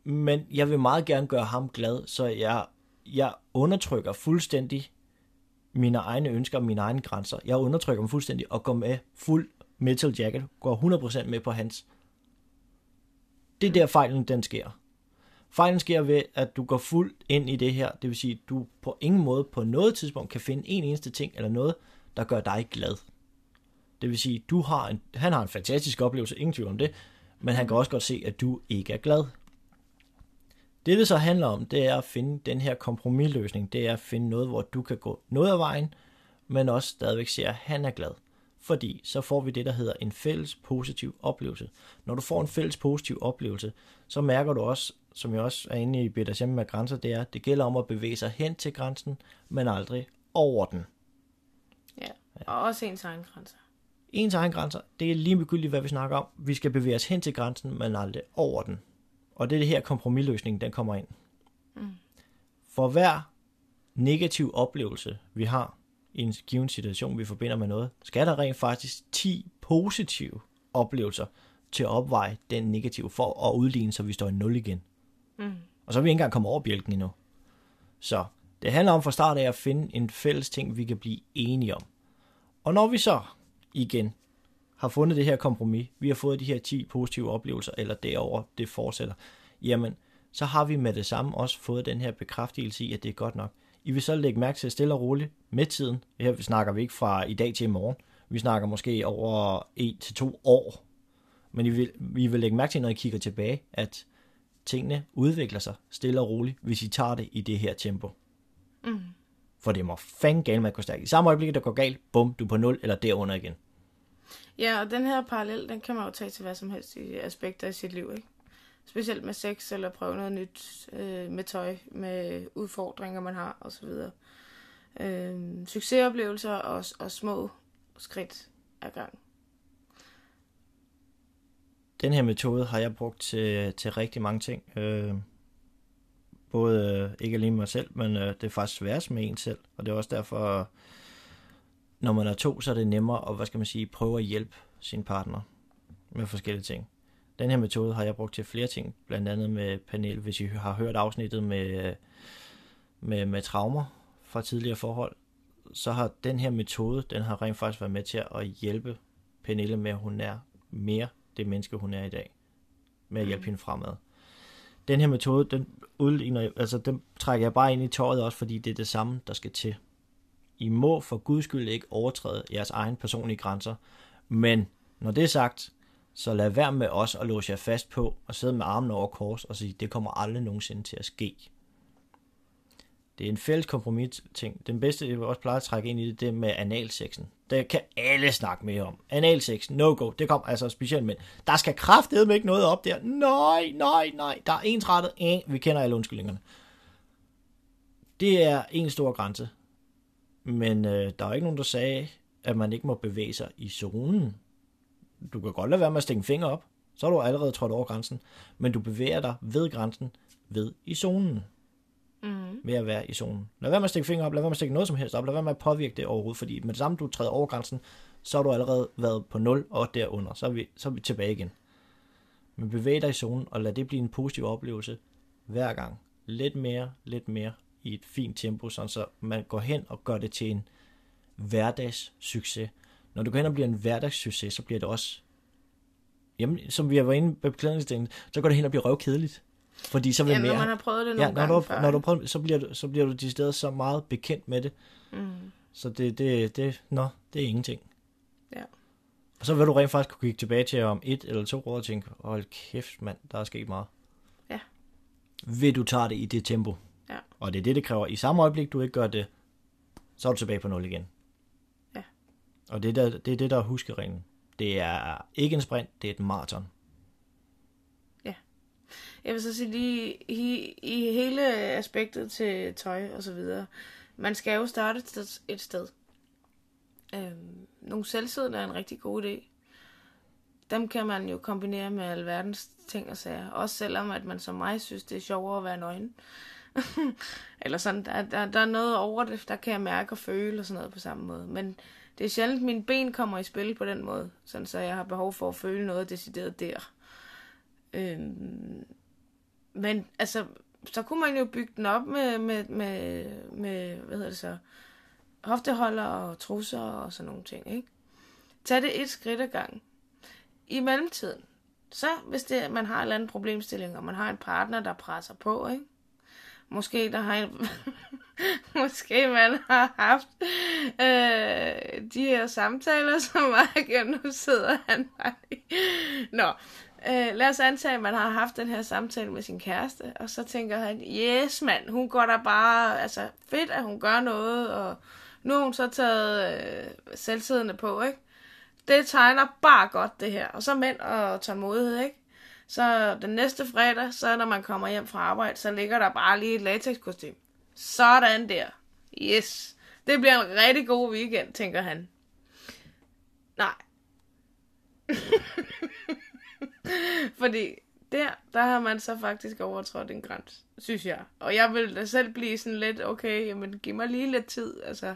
[SPEAKER 1] men jeg vil meget gerne gøre ham glad, så jeg, jeg undertrykker fuldstændig mine egne ønsker og mine egne grænser. Jeg undertrykker dem fuldstændig og går med fuld metal jacket, går 100% med på hans. Det er der fejlen den sker. Fejlen sker ved, at du går fuldt ind i det her, det vil sige, at du på ingen måde på noget tidspunkt kan finde en eneste ting eller noget, der gør dig glad. Det vil sige, du har en, han har en fantastisk oplevelse, ingen tvivl om det, men han kan også godt se, at du ikke er glad. Det det så handler om, det er at finde den her kompromisløsning. Det er at finde noget, hvor du kan gå noget af vejen, men også stadigvæk siger, at han er glad. Fordi så får vi det, der hedder en fælles positiv oplevelse. Når du får en fælles positiv oplevelse, så mærker du også, som jeg også er inde i BDSM med grænser, det er, at det gælder om at bevæge sig hen til grænsen, men aldrig over den.
[SPEAKER 2] Ja, og også ens egen grænser.
[SPEAKER 1] Ens egen grænser, det er lige begyndeligt, hvad vi snakker om. Vi skal bevæge os hen til grænsen, men aldrig over den. Og det er det her kompromisløsning, den kommer ind. Mm. For hver negativ oplevelse, vi har i en given situation, vi forbinder med noget, skal der rent faktisk 10 positive oplevelser til at opveje den negative for at udligne, så vi står i 0 igen. Mm. Og så er vi ikke engang kommet over bjælken endnu. Så det handler om fra start af at finde en fælles ting, vi kan blive enige om. Og når vi så igen har fundet det her kompromis, vi har fået de her 10 positive oplevelser, eller derover det fortsætter, jamen, så har vi med det samme også fået den her bekræftelse i, at det er godt nok. I vil så lægge mærke til stille og roligt med tiden. Her snakker vi ikke fra i dag til i morgen. Vi snakker måske over 1 til to år. Men I vil, vi vil lægge mærke til, når I kigger tilbage, at tingene udvikler sig stille og roligt, hvis I tager det i det her tempo. Mm. For det må fandme galt med at gå stærkt. I samme øjeblik, der går galt, bum, du er på 0 eller derunder igen.
[SPEAKER 2] Ja, og den her parallel, den kan man jo tage til hvad som helst i aspekter i sit liv, ikke? Specielt med sex, eller prøve noget nyt øh, med tøj, med udfordringer, man har, osv. Øh, succesoplevelser og, og små skridt ad gang.
[SPEAKER 1] Den her metode har jeg brugt til, til rigtig mange ting. Øh, både, øh, ikke alene mig selv, men øh, det er faktisk værst med en selv. Og det er også derfor, når man er to, så er det nemmere at, hvad skal man sige, prøve at hjælpe sin partner med forskellige ting. Den her metode har jeg brugt til flere ting, blandt andet med panel, hvis I har hørt afsnittet med, med, med traumer fra tidligere forhold, så har den her metode, den har rent faktisk været med til at hjælpe Pernille med, at hun er mere det menneske, hun er i dag, med at hjælpe mm. hende fremad. den her metode, den, udligner, altså, den trækker jeg bare ind i tøjet også, fordi det er det samme, der skal til. I må for guds skyld ikke overtræde jeres egen personlige grænser, men når det er sagt, så lad være med os at låse jer fast på og sidde med armen over kors og sige, det kommer aldrig nogensinde til at ske. Det er en fælles kompromis ting. Den bedste, jeg vil også pleje at trække ind i det, det er med analsexen. Det kan alle snakke mere om. Analsex, no go. Det kommer altså specielt med. Der skal kraftedeme ikke noget op der. Nej, nej, nej. Der er ensrettet. Eh, vi kender alle undskyldningerne. Det er en stor grænse. Men øh, der er ikke nogen, der sagde, at man ikke må bevæge sig i zonen. Du kan godt lade være med at stikke en finger op. Så er du allerede trådt over grænsen. Men du bevæger dig ved grænsen, ved i zonen mm. ved at være i zonen. Lad være med at stikke fingre op, lad være med at stikke noget som helst op, lad være med at påvirke det overhovedet, fordi med det samme du træder over grænsen, så har du allerede været på 0 og derunder, så er vi, så er vi tilbage igen. Men bevæg dig i zonen, og lad det blive en positiv oplevelse hver gang. Lidt mere, lidt mere i et fint tempo, sådan så man går hen og gør det til en hverdagssucces. Når du går hen og bliver en hverdagssucces, så bliver det også, jamen, som vi har været inde på beklædningsdelen, så går det hen og bliver røvkedeligt. Fordi så vil
[SPEAKER 2] ja,
[SPEAKER 1] mere...
[SPEAKER 2] når man har prøvet det nogle ja,
[SPEAKER 1] når
[SPEAKER 2] du, før.
[SPEAKER 1] Når du prøver, så bliver, du, så bliver du de steder så meget bekendt med det. Mm. Så det, det, det, nå, det er ingenting.
[SPEAKER 2] Ja.
[SPEAKER 1] Og så vil du rent faktisk kunne kigge tilbage til om et eller to år og tænke, hold kæft mand, der er sket meget.
[SPEAKER 2] Ja.
[SPEAKER 1] Vil du tage det i det tempo.
[SPEAKER 2] Ja.
[SPEAKER 1] Og det er det, det kræver. I samme øjeblik, du ikke gør det, så er du tilbage på nul igen.
[SPEAKER 2] Ja.
[SPEAKER 1] Og det er, der, det er det, der er huskereglen. Det er ikke en sprint, det er et maraton.
[SPEAKER 2] Jeg vil så sige lige i, i hele aspektet til tøj og så videre. Man skal jo starte et sted. Et sted. Øhm, nogle selvsiddende er en rigtig god idé. Dem kan man jo kombinere med alverdens ting og sager. Også selvom at man som mig synes, det er sjovere at være nøgen. Eller sådan, der, der, der er noget over det, der kan jeg mærke og føle og sådan noget på samme måde. Men det er sjældent, at mine ben kommer i spil på den måde, sådan så jeg har behov for at føle noget decideret der. Øhm, men altså, så kunne man jo bygge den op med, med, med, med hvad hedder det så, hofteholder og trusser og sådan nogle ting, ikke? Tag det et skridt ad gang. I mellemtiden, så hvis det, man har en eller anden problemstilling, og man har en partner, der presser på, ikke? Måske der har en, måske man har haft øh, de her samtaler, som var nu sidder han bare Nå, Øh, lad os antage, at man har haft den her samtale med sin kæreste, og så tænker han, yes mand, hun går der bare, altså fedt, at hun gør noget, og nu har hun så taget øh, selvsiddende på, ikke? Det tegner bare godt, det her. Og så mænd og tålmodighed, ikke? Så den næste fredag, så når man kommer hjem fra arbejde, så ligger der bare lige et latexkostym. Sådan der. Yes. Det bliver en rigtig god weekend, tænker han. Nej. Fordi der, der har man så faktisk overtrådt en grænse, synes jeg. Og jeg vil da selv blive sådan lidt, okay, jamen giv mig lige lidt tid, altså.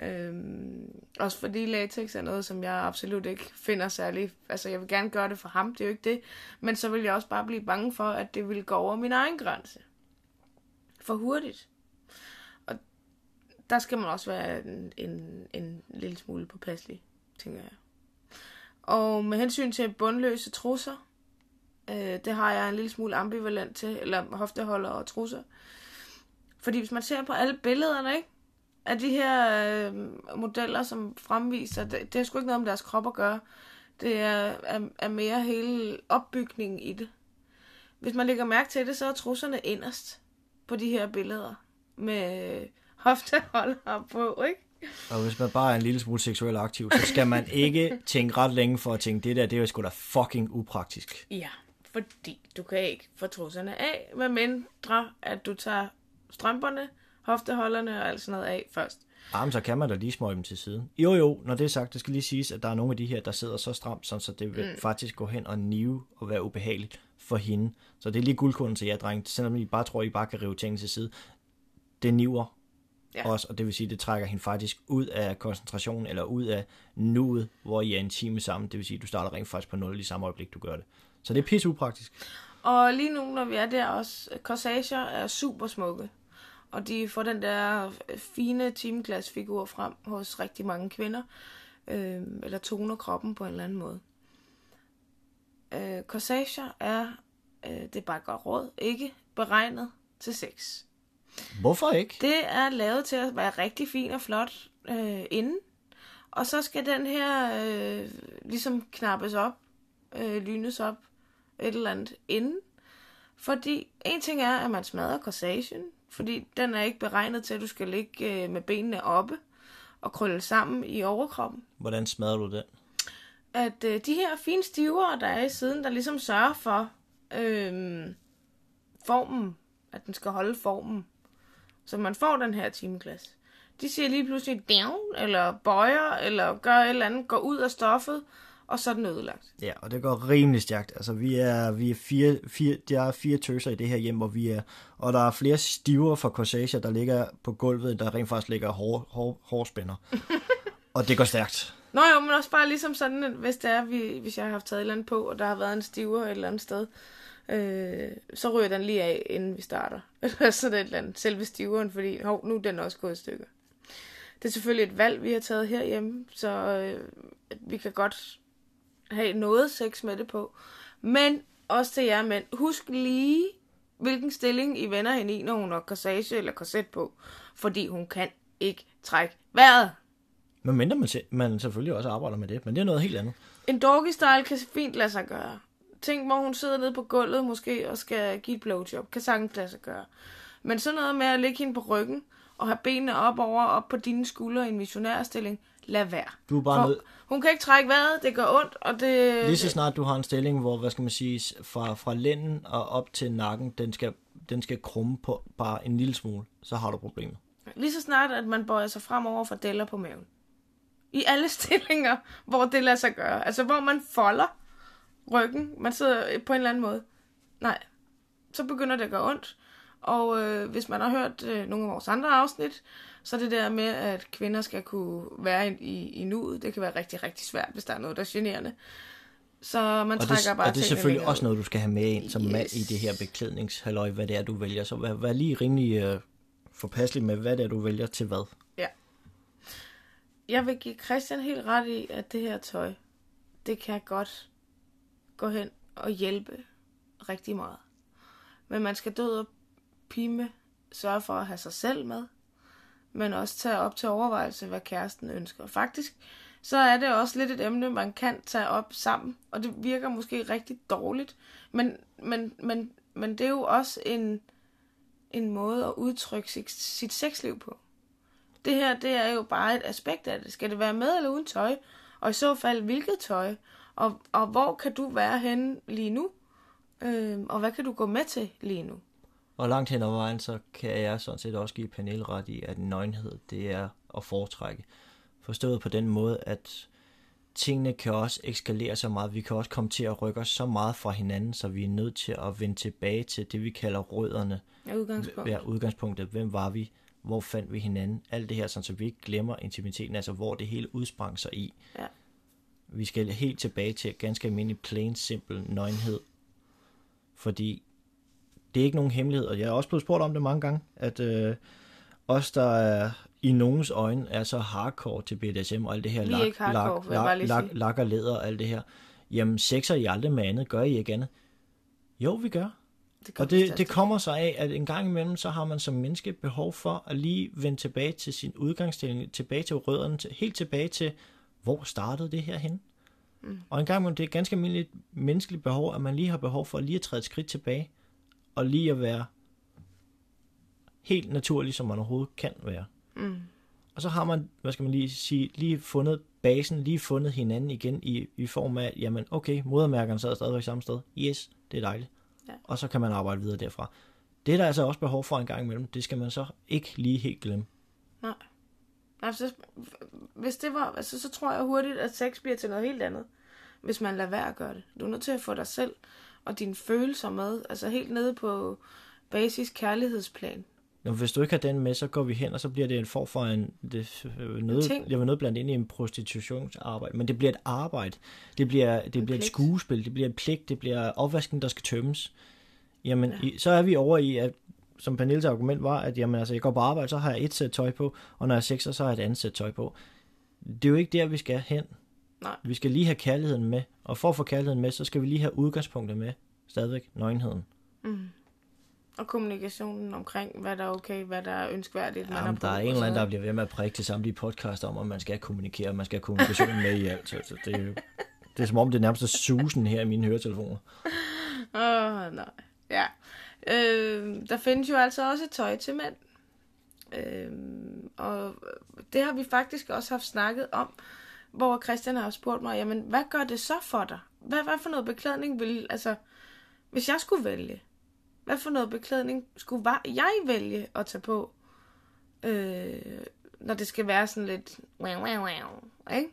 [SPEAKER 2] Øhm, også fordi latex er noget, som jeg absolut ikke finder særlig... Altså, jeg vil gerne gøre det for ham, det er jo ikke det. Men så vil jeg også bare blive bange for, at det vil gå over min egen grænse. For hurtigt. Og der skal man også være en, en, en lille smule påpasselig, tænker jeg. Og med hensyn til bundløse trusser, øh, det har jeg en lille smule ambivalent til, eller hofteholder og trusser. Fordi hvis man ser på alle billederne, ikke? Af de her øh, modeller, som fremviser, det, det er sgu ikke noget om deres krop at gøre. Det er, er, er mere hele opbygningen i det. Hvis man lægger mærke til det, så er trusserne inderst på de her billeder. Med hofteholder på, ikke?
[SPEAKER 1] Og hvis man bare er en lille smule seksuel aktiv, så skal man ikke tænke ret længe for at tænke, det der, det er jo sgu da fucking upraktisk.
[SPEAKER 2] Ja, fordi du kan ikke få trusserne af, med mindre at du tager strømperne, hofteholderne og alt sådan noget af først.
[SPEAKER 1] Jamen, så kan man da lige smøge dem til siden. Jo, jo, når det er sagt, det skal lige siges, at der er nogle af de her, der sidder så stramt, sådan, så det vil mm. faktisk gå hen og nive og være ubehageligt for hende. Så det er lige guldkunden til jer, dreng. Selvom I bare tror, I bare kan rive tingene til side. Det niver ja. også, og det vil sige, det trækker hende faktisk ud af koncentrationen, eller ud af nuet, hvor I er intime sammen. Det vil sige, du starter rent faktisk på 0 i samme øjeblik, du gør det. Så det er pisse upraktisk.
[SPEAKER 2] Og lige nu, når vi er der også, corsager er super smukke. Og de får den der fine timeglasfigur frem hos rigtig mange kvinder. Øh, eller toner kroppen på en eller anden måde. Øh, corsager er øh, det er bare et godt råd, ikke beregnet til sex.
[SPEAKER 1] Hvorfor ikke?
[SPEAKER 2] Det er lavet til at være rigtig fin og flot øh, inden. Og så skal den her øh, ligesom knappes op, øh, lynes op, et eller andet inden. Fordi en ting er, at man smadrer corsagen, fordi den er ikke beregnet til, at du skal ligge øh, med benene oppe og krølle sammen i overkroppen.
[SPEAKER 1] Hvordan smadrer du den?
[SPEAKER 2] At øh, de her fine stiver, der er i siden, der ligesom sørger for øh, formen, at den skal holde formen, så man får den her timeglas. De siger lige pludselig down, eller bøjer, eller gør et eller andet, går ud af stoffet, og så er den ødelagt.
[SPEAKER 1] Ja, og det går rimelig stærkt. Altså, vi er, vi er fire, fire, der er fire tøser i det her hjem, hvor vi er, og der er flere stiver for corsager, der ligger på gulvet, der rent faktisk ligger hår, hår, hårspænder. og det går stærkt.
[SPEAKER 2] Nå jo, men også bare ligesom sådan, at hvis, det er, vi, hvis jeg har haft taget et eller andet på, og der har været en stiver et eller andet sted, øh, så ryger den lige af, inden vi starter. Eller så er det et eller andet, selve stiveren, fordi hov, nu er den også gået i stykker. Det er selvfølgelig et valg, vi har taget herhjemme, så øh, vi kan godt have noget sex med det på. Men også til jer mænd, husk lige, hvilken stilling I vender hende i, når hun har corsage eller korset på. Fordi hun kan ikke trække vejret.
[SPEAKER 1] Men mindre man, se- man selvfølgelig også arbejder med det, men det er noget helt andet.
[SPEAKER 2] En doggy style kan fint lade sig gøre. Ting, hvor hun sidder nede på gulvet måske og skal give et blowjob, kan sagtens lade sig gøre. Men sådan noget med at ligge hende på ryggen og have benene op over op på dine skuldre i en missionærstilling, lad være.
[SPEAKER 1] Du er bare
[SPEAKER 2] For
[SPEAKER 1] nødt,
[SPEAKER 2] Hun kan ikke trække vejret, det gør ondt, og det...
[SPEAKER 1] lige så snart du har en stilling, hvor, hvad skal man sige, fra, fra lænden og op til nakken, den skal, den skal krumme på bare en lille smule, så har du problemer.
[SPEAKER 2] Lige så snart, at man bøjer sig fremover for deller på maven. I alle stillinger, hvor det lader sig gøre. Altså, hvor man folder ryggen. Man sidder på en eller anden måde. Nej. Så begynder det at gøre ondt. Og øh, hvis man har hørt øh, nogle af vores andre afsnit, så det der med, at kvinder skal kunne være i, i, i nuet, det kan være rigtig, rigtig svært, hvis der er noget, der er generende. Så man
[SPEAKER 1] Og
[SPEAKER 2] trækker
[SPEAKER 1] det,
[SPEAKER 2] bare
[SPEAKER 1] og det er selvfølgelig også noget, du skal have med ind som yes. mand i det her beklædningshalløj, hvad det er, du vælger. Så vær, vær lige rimelig øh, forpasselig med, hvad det er, du vælger til hvad.
[SPEAKER 2] Jeg vil give Christian helt ret i, at det her tøj, det kan godt gå hen og hjælpe rigtig meget. Men man skal død og pime sørge for at have sig selv med, men også tage op til overvejelse, hvad kæresten ønsker. Faktisk, så er det også lidt et emne, man kan tage op sammen, og det virker måske rigtig dårligt, men, men, men, men det er jo også en, en måde at udtrykke sit, sit sexliv på. Det her, det er jo bare et aspekt af det. Skal det være med eller uden tøj? Og i så fald, hvilket tøj? Og, og hvor kan du være henne lige nu? Øhm, og hvad kan du gå med til lige nu?
[SPEAKER 1] Og langt hen ad vejen, så kan jeg sådan set også give Pernille ret i, at nøgenhed, det er at foretrække. Forstået på den måde, at tingene kan også eskalere så meget. Vi kan også komme til at rykke os så meget fra hinanden, så vi er nødt til at vende tilbage til det, vi kalder rødderne.
[SPEAKER 2] Ja, udgangspunkt.
[SPEAKER 1] Ja, udgangspunktet. Hvem var vi? Hvor fandt vi hinanden? Alt det her, sådan, så vi ikke glemmer intimiteten, altså hvor det hele udsprang sig i.
[SPEAKER 2] Ja.
[SPEAKER 1] Vi skal helt tilbage til ganske almindelig, plain, simpel nøgenhed. Fordi det er ikke nogen hemmelighed, og jeg er også blevet spurgt om det mange gange, at øh, os, der er i nogens øjne er så hardcore til BDSM og alt det her
[SPEAKER 2] er ikke hardcore, lige
[SPEAKER 1] lak,
[SPEAKER 2] sige.
[SPEAKER 1] lak og læder og alt det her. Jamen, sexer I aldrig med andet? Gør I ikke andet? Jo, vi gør.
[SPEAKER 2] Det
[SPEAKER 1] Og det, det kommer sig af, at en gang imellem, så har man som menneske behov for at lige vende tilbage til sin udgangsstilling, tilbage til rødderne, til, helt tilbage til, hvor startede det her hen? Mm. Og en gang imellem, det er et ganske almindeligt menneskeligt behov, at man lige har behov for lige at træde et skridt tilbage, og lige at være helt naturlig, som man overhovedet kan være.
[SPEAKER 2] Mm.
[SPEAKER 1] Og så har man, hvad skal man lige sige, lige fundet basen, lige fundet hinanden igen i, i form af, jamen okay, modermærkerne sad stadigvæk samme sted. Yes, det er dejligt.
[SPEAKER 2] Ja.
[SPEAKER 1] Og så kan man arbejde videre derfra. Det er der altså også behov for en gang imellem. Det skal man så ikke lige helt glemme.
[SPEAKER 2] Nej. Altså, hvis det var, altså, så tror jeg hurtigt, at sex bliver til noget helt andet, hvis man lader være at gøre det. Du er nødt til at få dig selv og dine følelser med, altså helt nede på basis kærlighedsplan.
[SPEAKER 1] Når hvis du ikke har den med, så går vi hen, og så bliver det en form for en... Det, øh, noget,
[SPEAKER 2] ting.
[SPEAKER 1] jeg vil noget blandt ind i en prostitutionsarbejde. Men det bliver et arbejde. Det bliver, det bliver et
[SPEAKER 2] pligt.
[SPEAKER 1] skuespil. Det bliver en pligt. Det bliver opvasken, der skal tømmes. Jamen, ja. i, så er vi over i, at som Pernilles argument var, at jamen, altså, jeg går på arbejde, så har jeg et sæt tøj på, og når jeg er sexer, så har jeg et andet sæt tøj på. Det er jo ikke der, vi skal hen.
[SPEAKER 2] Nej.
[SPEAKER 1] Vi skal lige have kærligheden med, og for at få kærligheden med, så skal vi lige have udgangspunktet med. stadigvæk nøgenheden.
[SPEAKER 2] Mm. Og kommunikationen omkring, hvad der er okay, hvad der er ønskværdigt, man
[SPEAKER 1] Jamen,
[SPEAKER 2] har
[SPEAKER 1] der er en eller anden, der bliver ved med at prikke til samtlige podcast om, at man skal kommunikere, man skal have kommunikation med i alt. Så det er jo det er som om, det er nærmest er susen her i mine høretelefoner.
[SPEAKER 2] Åh, oh, nej. Ja. Øh, der findes jo altså også tøj til mænd. Øh, og det har vi faktisk også haft snakket om, hvor Christian har spurgt mig, jamen, hvad gør det så for dig? Hvad, hvad for noget beklædning vil, altså, hvis jeg skulle vælge, hvad for noget beklædning skulle jeg vælge at tage på, øh, når det skal være sådan lidt, wow, wow, wow, ikke?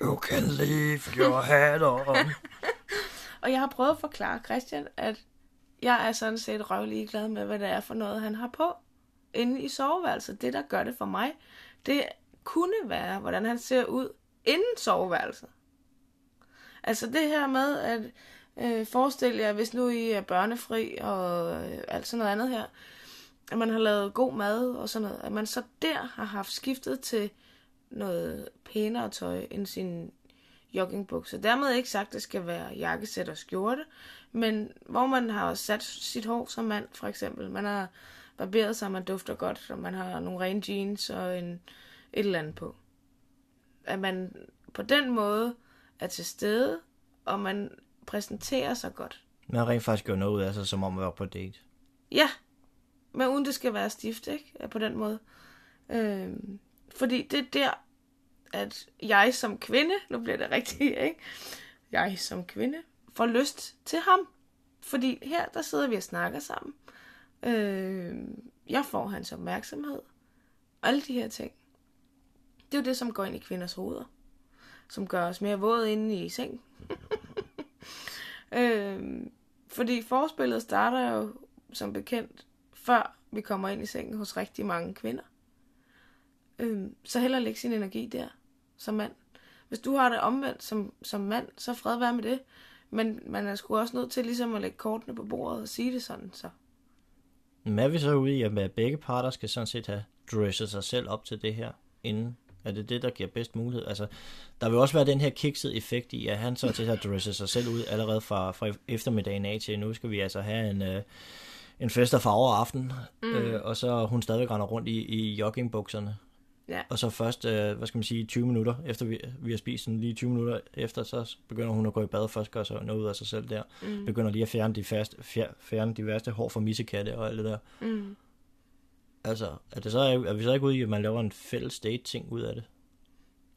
[SPEAKER 1] You can leave your hat on.
[SPEAKER 2] Og jeg har prøvet at forklare Christian, at jeg er sådan set røvlig glad med, hvad det er for noget, han har på inde i soveværelset. Det, der gør det for mig, det kunne være, hvordan han ser ud inden soveværelset. Altså det her med, at øh, forestille jer, hvis nu I er børnefri og øh, alt sådan noget andet her, at man har lavet god mad og sådan noget, at man så der har haft skiftet til noget pænere tøj end sin joggingbukser. Dermed ikke sagt, at det skal være jakkesæt og skjorte, men hvor man har sat sit hår som mand, for eksempel. Man har barberet sig, man dufter godt, og man har nogle rene jeans og en, et eller andet på. At man på den måde er til stede, og man præsenterer sig godt.
[SPEAKER 1] Man rent faktisk gør noget ud af sig, som om man var på date.
[SPEAKER 2] Ja, men uden det skal være stift, ikke? På den måde. Øhm, fordi det er der, at jeg som kvinde, nu bliver det rigtigt, ikke? Jeg som kvinde får lyst til ham. Fordi her, der sidder vi og snakker sammen. Øh, jeg får hans opmærksomhed. Alle de her ting. Det er jo det, som går ind i kvinders hoveder. Som gør os mere våde inde i seng. øh, fordi forspillet starter jo, som bekendt, før vi kommer ind i sengen hos rigtig mange kvinder. Øh, så heller lægge sin energi der, som mand. Hvis du har det omvendt som, som mand, så fred være med det. Men man er sgu også nødt til ligesom at lægge kortene på bordet og sige det sådan, så.
[SPEAKER 1] Men er vi så ude i, at begge parter skal sådan set have dresset sig selv op til det her, inden er det det, der giver bedst mulighed? Altså, der vil også være den her kiksede effekt i, at han så til at dresse sig selv ud allerede fra, fra eftermiddagen af til, nu skal vi altså have en, øh, en fest af farver aften, mm. øh, og så hun stadig render rundt i, i joggingbukserne.
[SPEAKER 2] Ja.
[SPEAKER 1] Og så først, øh, hvad skal man sige, 20 minutter efter vi, vi har spist, sådan lige 20 minutter efter, så begynder hun at gå i bad først, gør så noget ud af sig selv der. Mm. Begynder lige at fjerne de, fast, fjerne de værste hår fra missekatte og alt det der.
[SPEAKER 2] Mm.
[SPEAKER 1] Altså, er, det så, er vi så ikke ude i, at man laver en fælles date-ting ud af det?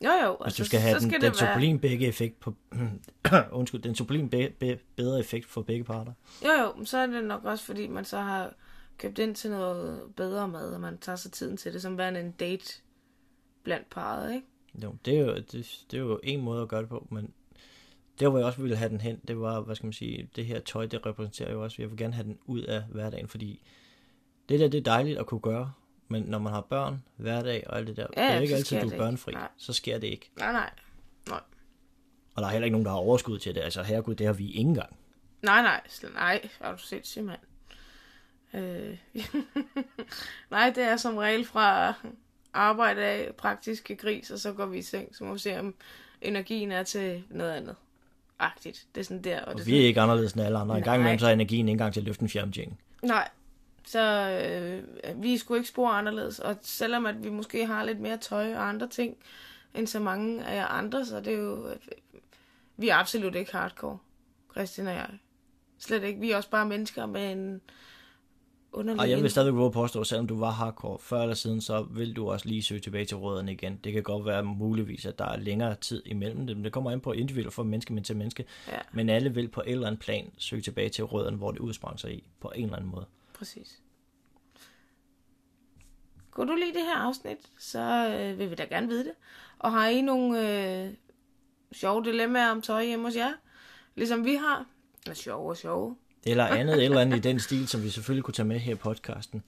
[SPEAKER 2] Jo, jo.
[SPEAKER 1] Hvis altså, du skal have den, skal den sublim begge effekt på, undskyld, den be, bedre effekt for begge parter.
[SPEAKER 2] Jo, jo, så er det nok også, fordi man så har købt ind til noget bedre mad, og man tager sig tiden til det, som værende en date blandt parret, ikke?
[SPEAKER 1] Jo, det er jo, det, det er jo en måde at gøre det på, men det hvor jeg også ville have den hen, det var, hvad skal man sige, det her tøj, det repræsenterer jo også, jeg vil gerne have den ud af hverdagen, fordi det der, det er dejligt at kunne gøre, men når man har børn, hverdag og alt det der, ja, det er ikke altid, du er børnefri, nej. så sker det ikke.
[SPEAKER 2] Nej, nej, nej.
[SPEAKER 1] Og der er heller ikke nogen, der har overskud til det, altså herregud, det har vi ikke engang.
[SPEAKER 2] Nej, nej, nej, har du set, simpelthen. Øh. nej, det er som regel fra arbejde af praktiske gris, og så går vi i seng, så må vi se, om energien er til noget andet. Agtigt. Det er sådan der. Og,
[SPEAKER 1] og
[SPEAKER 2] det
[SPEAKER 1] vi er ikke anderledes end alle andre. En gang imellem så er energien ikke engang til at løfte en fjernbetjening.
[SPEAKER 2] Nej, så øh, vi er sgu ikke spor anderledes. Og selvom at vi måske har lidt mere tøj og andre ting, end så mange af jer andre, så det er jo... Øh, vi er absolut ikke hardcore, Christian og jeg. Slet ikke. Vi er også bare mennesker med en underlig...
[SPEAKER 1] Og jeg vil stadig våge påstå, selvom du var hardcore før eller siden, så vil du også lige søge tilbage til rødderne igen. Det kan godt være muligvis, at der er længere tid imellem dem. Det kommer ind på individuelt fra menneske men til menneske.
[SPEAKER 2] Ja.
[SPEAKER 1] Men alle vil på et eller andet plan søge tilbage til rødderne, hvor det udsprang sig i, på en eller anden måde.
[SPEAKER 2] Præcis. Kunne du lide det her afsnit, så øh, vil vi da gerne vide det. Og har I nogle øh, sjove dilemmaer om tøj hjemme hos jer, ligesom vi har, eller sjove og sjove,
[SPEAKER 1] eller andet eller andet i den stil, som vi selvfølgelig kunne tage med her i podcasten.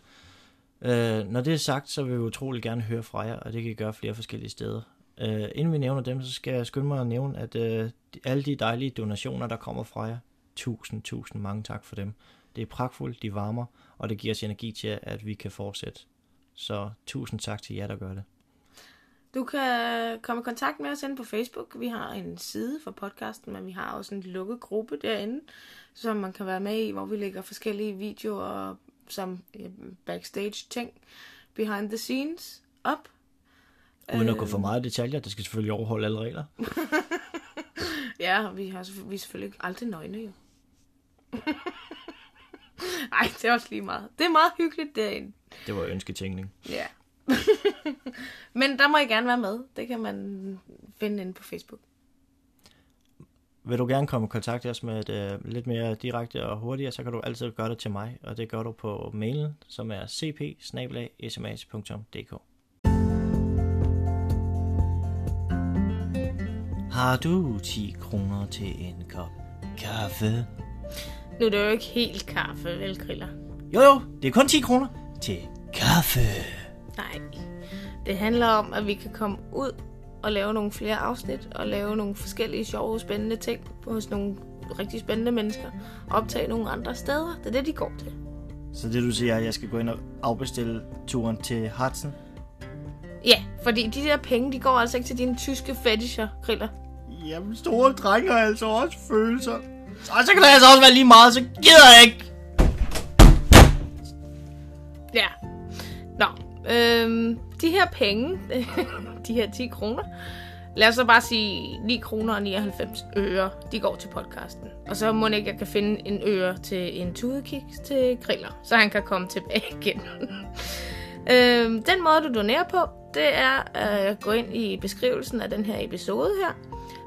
[SPEAKER 1] Øh, når det er sagt, så vil vi utrolig gerne høre fra jer, og det kan I gøre flere forskellige steder. Øh, inden vi nævner dem, så skal jeg skynde mig at nævne, at øh, alle de dejlige donationer, der kommer fra jer, tusind, tusind mange tak for dem. Det er pragtfuldt, de varmer, og det giver os energi til, at vi kan fortsætte. Så tusind tak til jer, der gør det.
[SPEAKER 2] Du kan komme i kontakt med os inde på Facebook. Vi har en side for podcasten, men vi har også en lukket gruppe derinde, som man kan være med i, hvor vi lægger forskellige videoer som øh, backstage ting, behind the scenes, op.
[SPEAKER 1] Uden at gå for meget detaljer, det skal selvfølgelig overholde alle regler.
[SPEAKER 2] Ja, vi, har, vi er selvfølgelig aldrig nøgne, jo. Ej, det er også lige meget. Det er meget hyggeligt derinde.
[SPEAKER 1] Det var ønsketænkning.
[SPEAKER 2] Ja. Men der må I gerne være med. Det kan man finde inde på Facebook.
[SPEAKER 1] Vil du gerne komme i kontakt med os med et uh, lidt mere direkte og hurtigere, så kan du altid gøre det til mig, og det gør du på mailen, som er cp Har du 10 kroner til en kop kaffe?
[SPEAKER 2] Nu er det jo ikke helt kaffe, vel, Griller?
[SPEAKER 1] Jo jo, det er kun 10 kroner til kaffe.
[SPEAKER 2] Nej, det handler om, at vi kan komme ud og lave nogle flere afsnit, og lave nogle forskellige sjove, spændende ting hos nogle rigtig spændende mennesker, og optage nogle andre steder. Det er det, de går til.
[SPEAKER 1] Så det du siger, at jeg skal gå ind og afbestille turen til Hudson?
[SPEAKER 2] Ja, fordi de der penge, de går altså ikke til dine tyske fetisher, Griller.
[SPEAKER 1] Jamen, store drenge har altså også følelser. Og så kan det altså også være lige meget, så gider jeg ikke.
[SPEAKER 2] Ja. Nå, øhm, de her penge, de her 10 kroner, lad os så bare sige 9 kroner og 99 øre, de går til podcasten. Og så må ikke, jeg kan finde en øre til en tudekiks til griller, så han kan komme tilbage igen. øhm, den måde, du donerer på, det er at gå ind i beskrivelsen af den her episode her,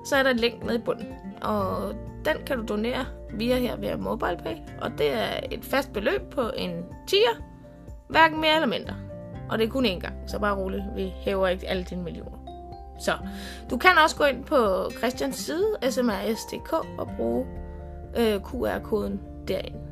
[SPEAKER 2] så er der et link nede i bunden. Og den kan du donere via her via MobilePay. Og det er et fast beløb på en tier, hverken mere eller mindre. Og det er kun én gang, så bare roligt. Vi hæver ikke alle dine millioner. Så du kan også gå ind på Christians side, smrs.dk, og bruge øh, QR-koden derinde.